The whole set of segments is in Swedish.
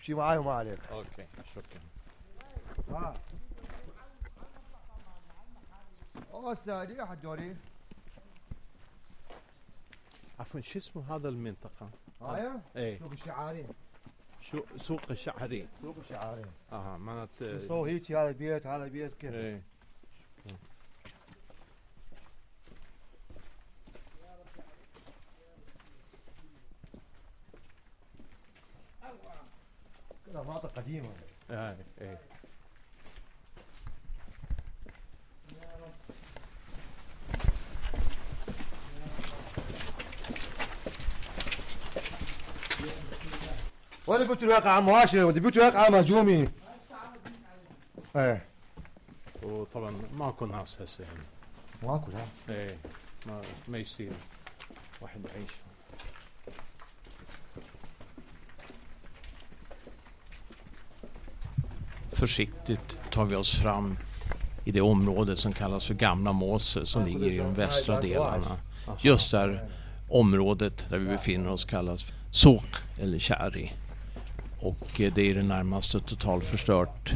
تمشي معي وما عليك أوكي شكرا. ها أوه السادي يا حجوري عفوا شو اسمه هذا المنطقة؟ هاي؟ إيه. سوق الشعارين. شو سوق الشعري سوق الشعارين. آه معناته سو هيك؟ هذا البيت هذا البيت كيف؟ إيه. وين البيوت الواقع عم هاشم البيوت الواقع مهجومه ايه وطبعا ماكو ناس هسه هنا ماكو لا ايه ما ما يصير واحد يعيش Försiktigt tar vi oss fram i det område som kallas för Gamla Måse som ligger i de västra delarna. Just där området där vi befinner oss kallas för Sok eller Kärri. Och eh, det är i det närmaste totalförstört.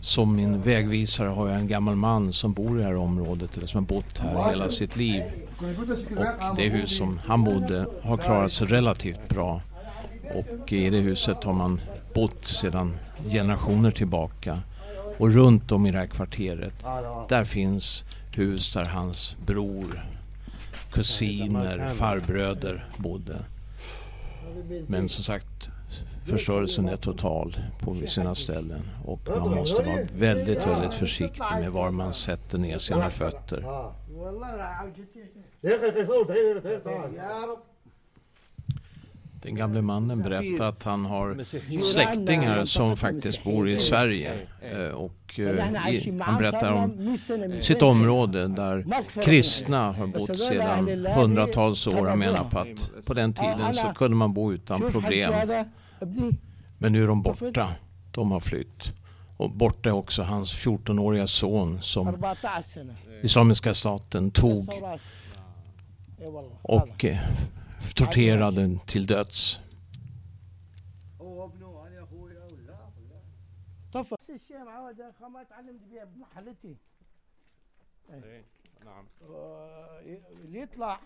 Som min vägvisare har jag en gammal man som bor i det här området eller som har bott här hela sitt liv. Och det hus som han bodde har klarat sig relativt bra. Och i det huset har man bott sedan generationer tillbaka. Och runt om i det här kvarteret, där finns hus där hans bror, kusiner, farbröder bodde. Men som sagt, förstörelsen är total på sina ställen. Och man måste vara väldigt, väldigt försiktig med var man sätter ner sina fötter. Den gamle mannen berättar att han har släktingar som faktiskt bor i Sverige. Eh, Och eh, han berättar om sitt område där kristna har bott sedan hundratals år. Han menar på att på den tiden så kunde man bo utan problem Men nu är de borta. De har flytt. Och borta är också hans 14-åriga son som Islamiska staten tog och eh, torterade till döds. طفى الشيء معود ما تعلمت بها بمحلتي آه، اللي يطلع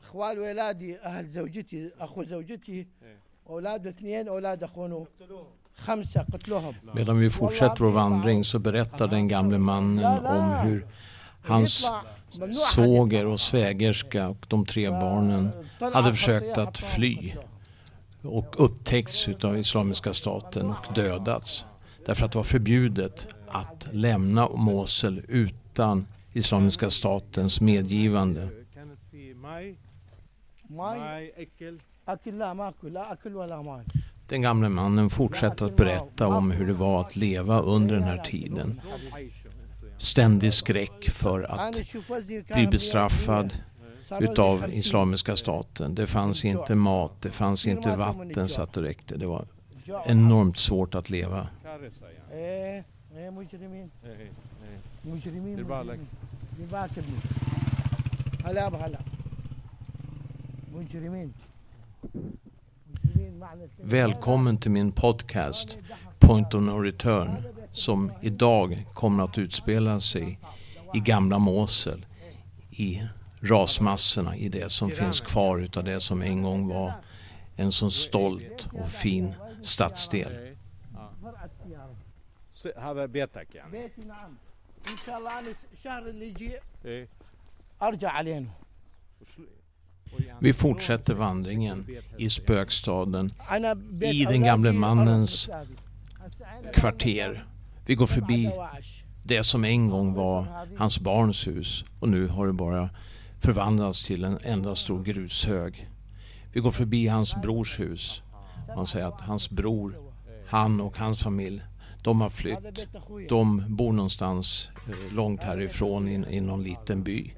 اخوال ولادي اهل زوجتي اخو زوجتي اولاده اثنين اولاد اخونه خمسه قتلوهم Medan vi fortsätter vår vandring så berättar den gamle mannen om hur hans svåger och svägerska och de tre barnen hade försökt att fly och upptäckts utav Islamiska staten och dödats. Därför att det var förbjudet att lämna Mosul utan Islamiska statens medgivande. ماي اكل لا ما اكل لا اكل ولا ماي Den gamle mannen fortsätter att berätta om hur det var att leva under den här tiden. Ständig skräck för att انا اشوف وزني كان bli 140. bestraffad صار وزني utav 50. Islamiska staten. Det fanns inte mat, det fanns inte vatten så att det räckte. Det var جوع. enormt svårt att leva. ايه ايه مجرمين Välkommen till min podcast Point of No Return som idag kommer att utspela sig i gamla Mosel i rasmassorna i det som finns kvar utav det som en gång var en så stolt och fin stadsdel. فرقة السيارة هذا بيتك يعني بيتي نعم ان شاء الله انا الشهر اللي يجي ارجع علينا vi fortsätter vandringen i spökstaden, i den gamle mannens kvarter. Vi går förbi det som en gång var hans barns hus och nu har det bara förvandlats till en enda stor grushög. Vi går förbi hans brors hus. Man säger att hans bror, han och hans familj, de har flytt. De bor någonstans eh, långt härifrån i, i någon liten by.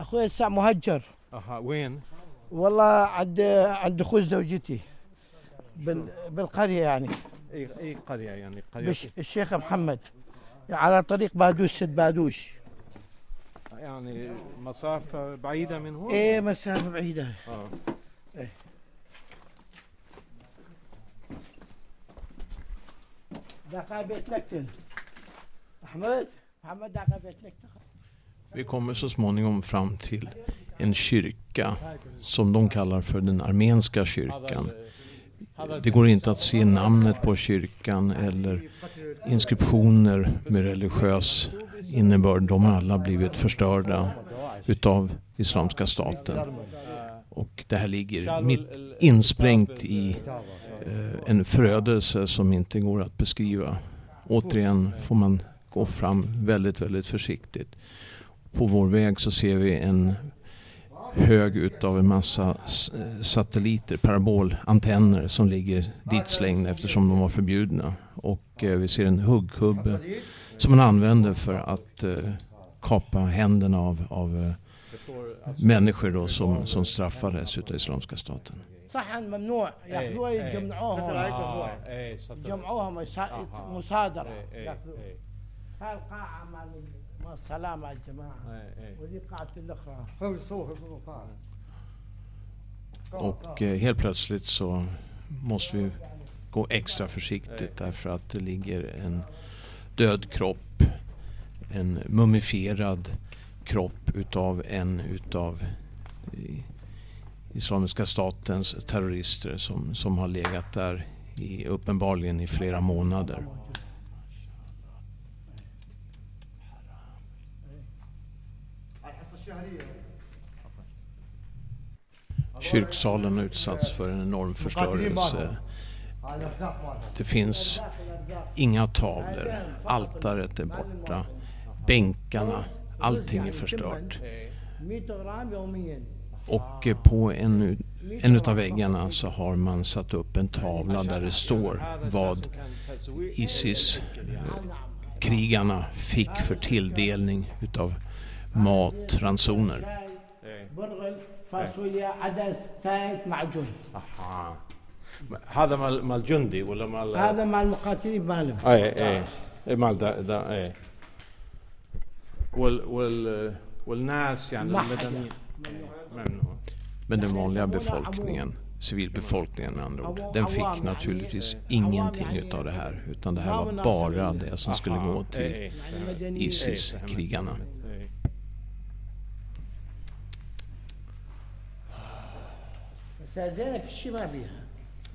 أخوي الساعة مهجر. أها وين؟ والله عند عند أخوي زوجتي. بال بالقرية يعني. إي إي قرية يعني قرية. بش الشيخ محمد. على طريق بادوش سد بادوش يعني مسافة بعيدة من هون؟ إيه مسافة بعيدة. آه. إيه. بيت لكتن أحمد؟ محمد دخل بيت لكتن Vi kommer så småningom fram till en kyrka som de kallar för den armenska kyrkan. Det går inte att se namnet på kyrkan eller inskriptioner med religiös innebörd. De har alla blivit förstörda utav Islamiska staten. Och det här ligger mitt insprängt i eh, en förödelse som inte går att beskriva. Återigen får man gå fram väldigt, väldigt försiktigt På vår väg så ser vi en hög utav en massa s- satelliter, parabolantenner som ligger ditslängda eftersom de var förbjudna. Och eh, vi ser en huggkubbe som man använder för att eh, kapa händerna av, av eh, människor då som, som straffades utav Islamiska staten. صحن ممنوع ياخذوها يجمعوها ايه صدق يجمعوها مسا- مصادره ايه ياخذوها ايه هاي القاعه مال مال السلامه يا جماعه ايه وذي قاعه الاخرى خذ الصور خذ الصور قاعة. Och eh, helt plötsligt så måste vi gå extra försiktigt därför att det ligger en död kropp, en mumifierad kropp utav en utav i- Islamiska statens terrorister som, som har legat där i, uppenbarligen i flera månader. Kyrksalen har utsatts för en enorm förstörelse. Det finns inga tavlor. Altaret är borta. Bänkarna, allting är förstört. Och på en, en av väggarna så har man satt upp en tavla där det står vad Isis-krigarna eh, fick för tilldelning utav mat, ransoner. فاصوليا عدس تايت معجون اها هذا مال مال جندي ولا مال هذا مع المقاتلين مالهم ايه ايه إيه، مال ده ده ايه وال وال والناس يعني ما حدا. المدنيين ممنوع Men den vanliga befolkningen, civilbefolkningen med andra ord, den fick naturligtvis ingenting utav det här. Utan det här var bara det som skulle gå till إيه، يعني فهمت. مدنيين ISIS-krigarna. الشيء ما فيها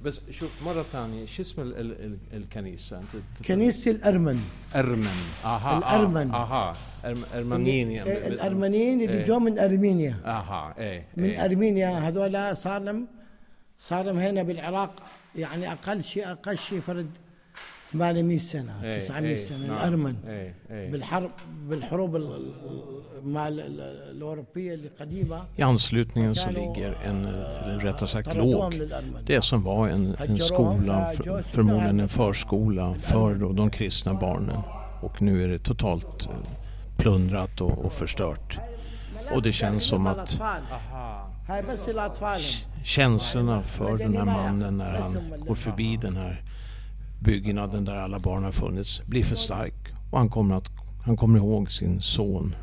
بس شوف مرة ثانية شو اسم ال ال ال الكنيسة أنت كنيسة الأرمن أرمن أها الأرمن. آه. أها أرم- أرمنيين يعني إيه، الأرمنيين اللي إيه. جو من أرمينيا أها إيه من إيه. أرمينيا هذول صار لهم صار لهم هنا بالعراق يعني أقل شيء أقل شيء فرد 800 سنة إيه، 900 إيه، سنة نعم. الأرمن إيه إيه بالحرب بالحروب ال- ال- مع ال- ال- الأوروبية القديمة I anslutningen så ligger en, eller rättare sagt طردوهم låg, للأرمن det som var en, en skola, för, förmodligen en förskola för då de kristna barnen. Och nu är det totalt eh, plundrat och, och förstört. Och det känns som att الأطفال هاي بس الأطفال känslorna för den här mannen när han går förbi den här byggnaden där alla barn har funnits blir för stark. Och han kommer, att, han kommer ihåg sin son,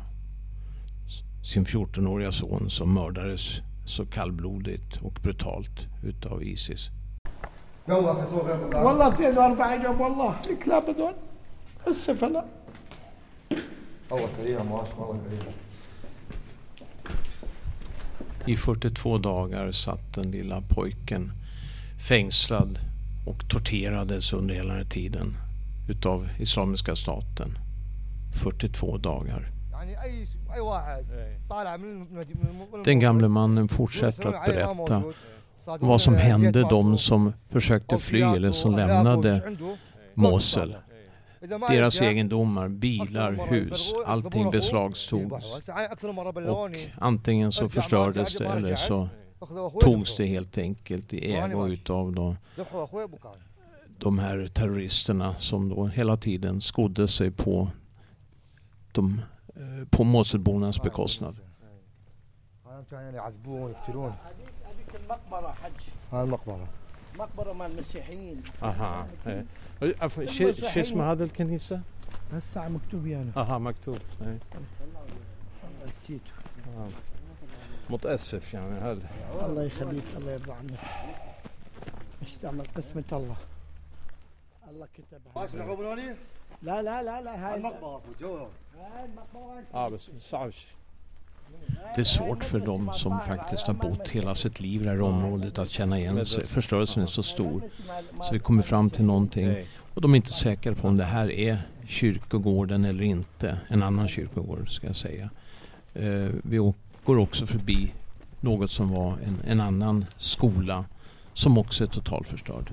sin 14-åriga son som mördades så kallblodigt och brutalt utav Isis. يلا في صور غير قاعة. والله 42 يوم والله الكلاب هذول هسه فلا الله كريم ما شاء الله كريم I 42 dagar satt den lilla pojken fängslad och torterades under hela den tiden utav Islamiska staten. 42 dagar. Den gamle mannen fortsätter att berätta vad som hände de som försökte fly eller som lämnade Mosul. Deras egendomar, bilar, hus, allting beslagtogs. Och antingen så förstördes det eller så togs det ذبحوه. helt enkelt i ägo utav då ذبحوا أخوي أبو كان. de här terroristerna som då hela tiden skodde sig på, de, eh, på Mosulbornas bekostnad. هذا كانوا يعني يعذبون ويقتلون هذيك هذيك المقبرة حج هاي المقبرة مقبرة مال المسيحيين اها إيه. عفوا شو شو اسم هذا الكنيسة؟ هسه عم مكتوب يعني اها مكتوب إيه. نسيته آه. متأسف يعني هذا الله يخليك الله يرضى عنك مش تعمل قسمة الله الله كتبها ما اسمعوا من هوني لا لا لا لا هاي المقبره في الجو هاي المقبره اه بس صعب Det är svårt för dem som faktiskt har bott hela sitt liv i det här området att känna igen sig. Förstörelsen är så stor. Så vi kommer fram till någonting och de är inte säkra på om det här är kyrkogården eller inte. En annan kyrkogård ska jag säga. Eh, vi å- går också förbi något som var en, en annan skola som också är totalförstörd.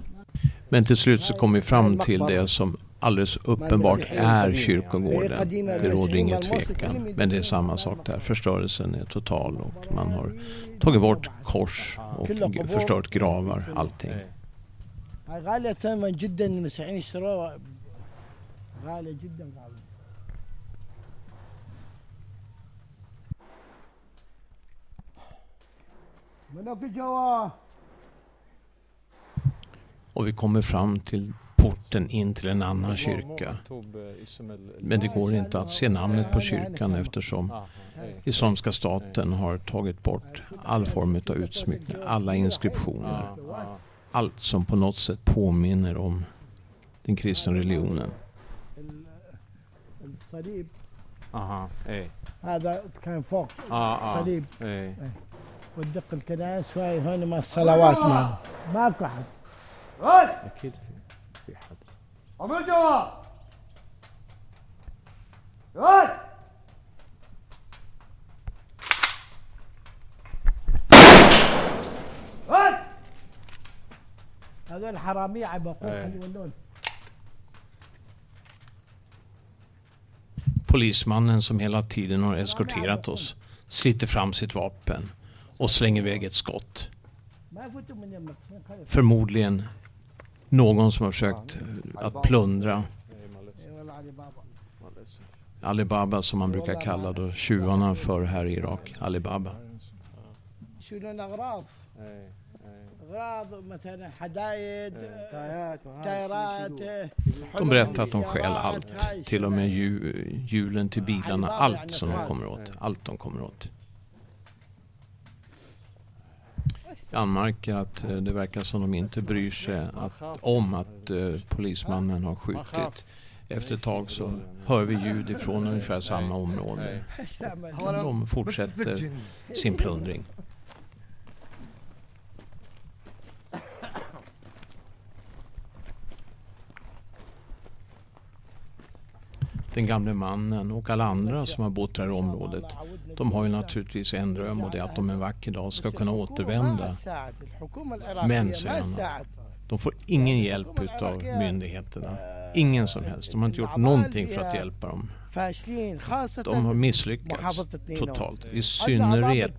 Men till slut så kom vi fram till det som alldeles uppenbart är kyrkogården. Det råder ingen tvekan. Men det är samma sak där. Förstörelsen är total och man har tagit bort kors och g- förstört gravar, allting. هاي غالية ثمن جدا المسيحيين اشتروها غالية جدا غالية Och vi kommer fram till porten in till en annan kyrka. Men det går inte att se namnet på kyrkan eftersom Islamiska staten har tagit bort all form av utsmyckning, alla inskriptioner. Allt som på något sätt påminner om den kristna religionen. Aha, eh. والدق الكنائس وهاي هون ما الصلوات ماله ماكو أحد. هاي أكيد في في حد. عمر جوا هاي هاي هذول حرامية عم بقول إيه. خلي يولون. Polismannen som hela tiden har eskorterat oss sliter fram sitt vapen. och slänger iväg ett skott. Förmodligen någon som har försökt eh, att plundra Alibaba. Som man brukar kalla då tjuvarna för här i Irak, Alibaba. De berättar att de stjäl allt, till och med eh, hjulen till bilarna, allt som de kommer åt, allt de kommer åt. anmärker att eh, det verkar som de inte bryr sig att, om att eh, polismannen har skjutit. Efter ett tag så hör vi ljud ifrån ungefär samma område. Och de fortsätter sin plundring. Den gamle mannen och alla andra som har bott i det här området de har ju naturligtvis en dröm och det är att de en vacker dag ska kunna återvända. Men, säger han, De får ingen hjälp utav myndigheterna. Ingen som helst. De har inte gjort någonting för att hjälpa dem. De har misslyckats totalt. I synnerhet,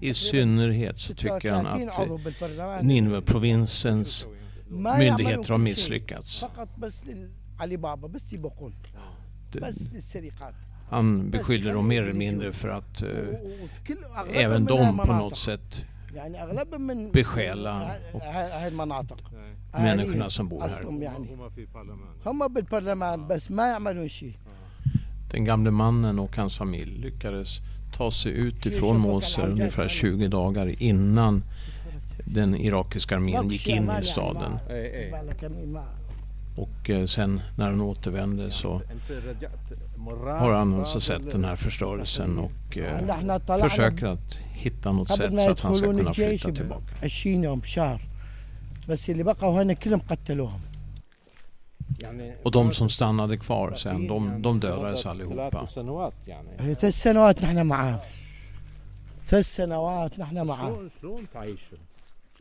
i synnerhet så tycker han att eh, Nineve-provinsens myndigheter har misslyckats han beskyller dem mer eller mindre för att eh, även de på något sätt besjäla människorna som bor här. Den gamle mannen och hans familj lyckades ta sig ut ifrån Mosul ungefär 20 dagar innan den irakiska armén gick in i staden. Och eh, sen när han återvände så انت رجعت مرات har han alltså sett den här förstörelsen och eh, احنا طلعنا försöker att hitta något قبل sätt ما så att han ska يدخلون kunna الجيش flytta ب tillbaka. 20 يوم شهر بس اللي بقوا هنا كلهم قتلوهم يعني Och de som stannade kvar sen, de, de dödades allihopa. ثلاث سنوات يعني هي ثلاث سنوات نحن معاه ثلاث سنوات نحن معاه شلون شلون تعيشوا؟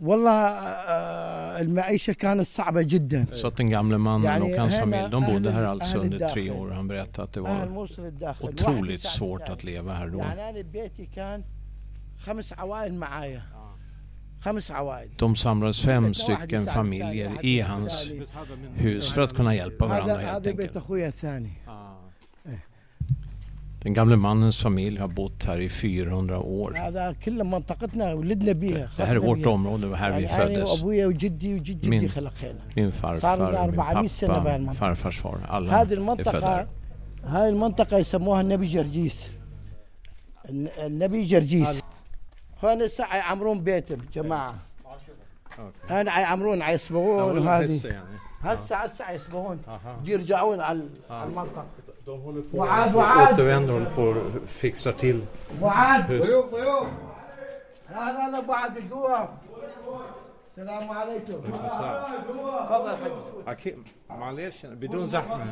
والله آه، المعيشة كانت صعبة جدا Så att den gamle mannen Yani och hans hela- familj, de bodde här ahlen- alltså under tre ahlen år. Han berättade att det أهل var موصل الداخل واحد otroligt يساعد svårt الثاني. att leva här då. يعني أنا بيتي كان خمس عوائل معايا خمس عوائل De samlades fem واحد stycken يساعد familjer الثاني، i واحد hans يساعد بس هذا من hus för att kunna hjälpa varandra هذا helt هذا بيت enkelt. Den gamle mannens familj har bott här i 400 år. هذا كل منطقتنا ولدنا بيها Det här är vårt område, var här vi يعني أنا föddes. وأبويا وجدي وجد جدي خلق هنا Min صار farfar, لنا min 400 سنة pappa, بهالمنطقة. farfars far. Alla هذه är födda المنطقة här. هاي المنطقة يسموها النبي جرجيس الن- النبي جرجيس هون ساعة يعمرون بيتهم جماعة هنا يعمرون يصبغون أولهم وهذه هسه يعني هسه هسه يصبحون بده يرجعون على على المنطقة De håller på وعاد وعاد återvänder, håller på och fixar till وعاد hus. هلا هلا ابو عادل قوام السلام عليكم تفضل حبيبي أكيد معلش بدون زحمة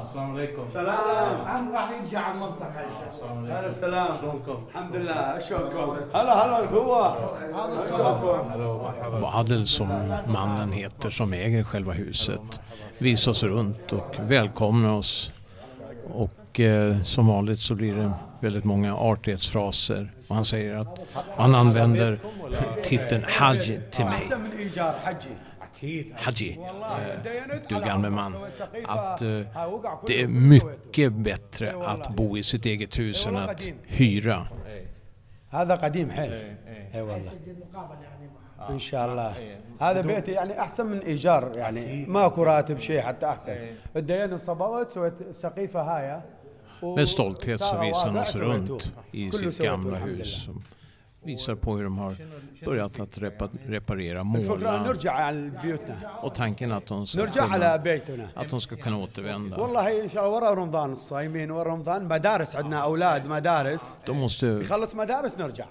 السلام عليكم عم راح يرجع على المنطقه ان شاء الله هلا السلام الحمد لله شلونكم هلا هلا هو هذا الصباح Adel som mannen heter som äger själva huset visar oss runt och välkomnar oss. Och eh, som vanligt så blir det väldigt många artighetsfraser. Och han säger att han använder titeln Haji till mig. احسن من ايجار حجي Haji, eh, du gamle man. Att eh, det är mycket bättre att bo i sitt eget hus än att hyra. هذا قديم حيل اي والله آه. إن شاء الله إيه. هذا بيتي يعني أحسن من إيجار يعني إيه. ماكو راتب شيء حتى أحسن إيه. صبوت سويت سقيفة هایا Med. لله. Som visar på hur de har börjat att repa reparera, الفكره måla نرجع على بيوتنا och tanken att de ska, نرجع على kunna, بيتنا att de ska kunna återvända. والله ان شاء الله ورا رمضان الصايمين ورا رمضان مدارس عندنا اولاد مدارس De måste يخلص مدارس نرجع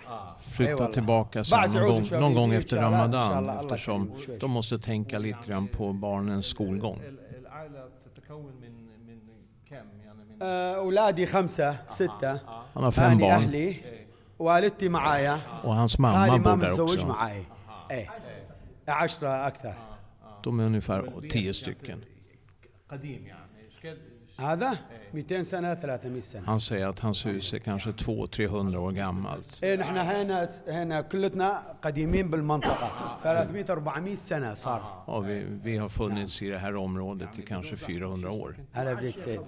flytta tillbaka sen någon gång, någon gång efter Ramadan eftersom de måste tänka lite grann på barnens skolgång. العائلة تتكون من من كم يعني من آه، اولادي خمسه سته Han har fem أنا barn اهلي والدتي معايا och hans خالي mamma ما bor där متزوج också. معاي ايه عشرة اكثر De är ungefär tio stycken. قديم يعني ايش قد هذا 200 سنه 300 سنه Han säger att hans hus är kanske 200-300 år gammalt. ايه نحن هنا هنا كلتنا قديمين بالمنطقه 300 400 سنه صار Ja, vi, vi har funnits i det här området i kanske 400 år. هلا بيك سيد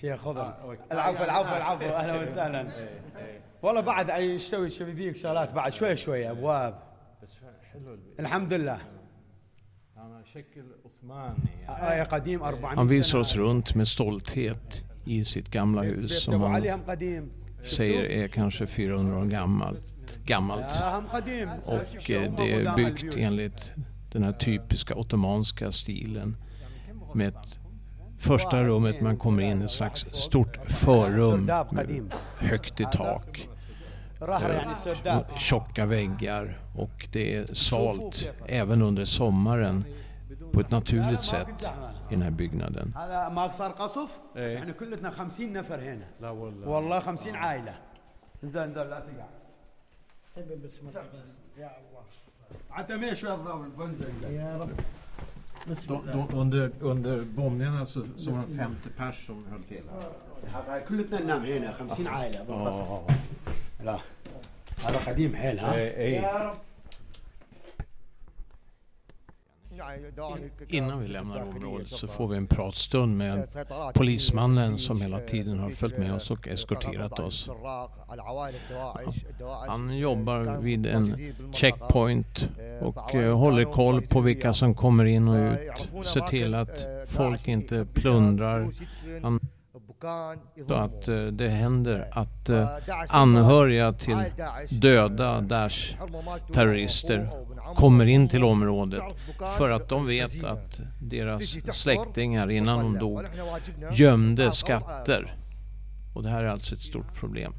شيخ خضر العفو العفو العفو اهلا وسهلا والله بعد يسوي شبابيك شغلات بعد شوي شوي ابواب بس حلو البيت الحمد لله انا شكل عثماني يعني آه قديم 400 Han visar سنة. oss runt med stolthet i sitt gamla hus بيت som ابو han علي هم قديم säger är kanske 400 år gammalt. gammalt. آه هم قديم Och eh, det är byggt enligt den här typiska ottomanska stilen. Med ett första rummet man kommer in, ett slags stort förrum med högt i tak. Eh, tjocka väggar och det är salt även under sommaren på ett naturligt sätt i den här byggnaden. De, eh. de, under, under bombningarna så, så var det 50 pers som höll till här. كلتنا ننام هنا 50 عائله بالقصف لا هذا قديم حيل ها يا رب Innan vi lämnar området så får vi en pratstund med polismannen som hela tiden har följt med oss och eskorterat oss. Han jobbar vid en checkpoint och eh, håller koll på vilka som kommer in och ut. Ser till att folk inte plundrar. Han, så att eh, det händer att eh, anhöriga till döda Daesh terrorister kommer in till området för att de vet att deras släktingar innan de dog gömde skatter. Och det här är alltså ett stort problem.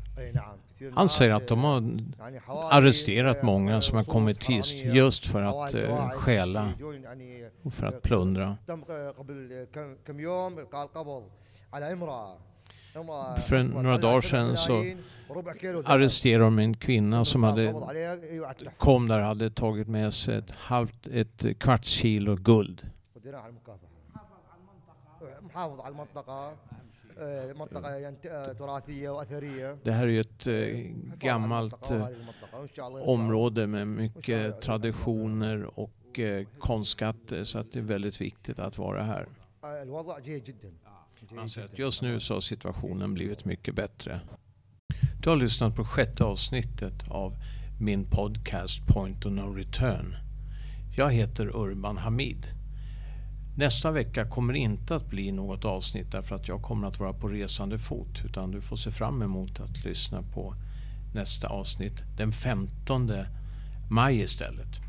Han säger att de har arresterat många som har kommit hit just för att eh, stjäla och för att plundra. För några dagar sedan så arresterade de en kvinna som hade, kom där och hade tagit med sig ett, halvt, ett kvarts kilo guld. Det här är ju ett gammalt område med mycket traditioner och konstskatter. Så att det är väldigt viktigt att vara här anser att just nu så har situationen blivit mycket bättre. Du har lyssnat på sjätte avsnittet av min podcast Point of No Return. Jag heter Urban Hamid. Nästa vecka kommer inte att bli något avsnitt därför att jag kommer att vara på resande fot utan du får se fram emot att lyssna på nästa avsnitt den 15 maj istället.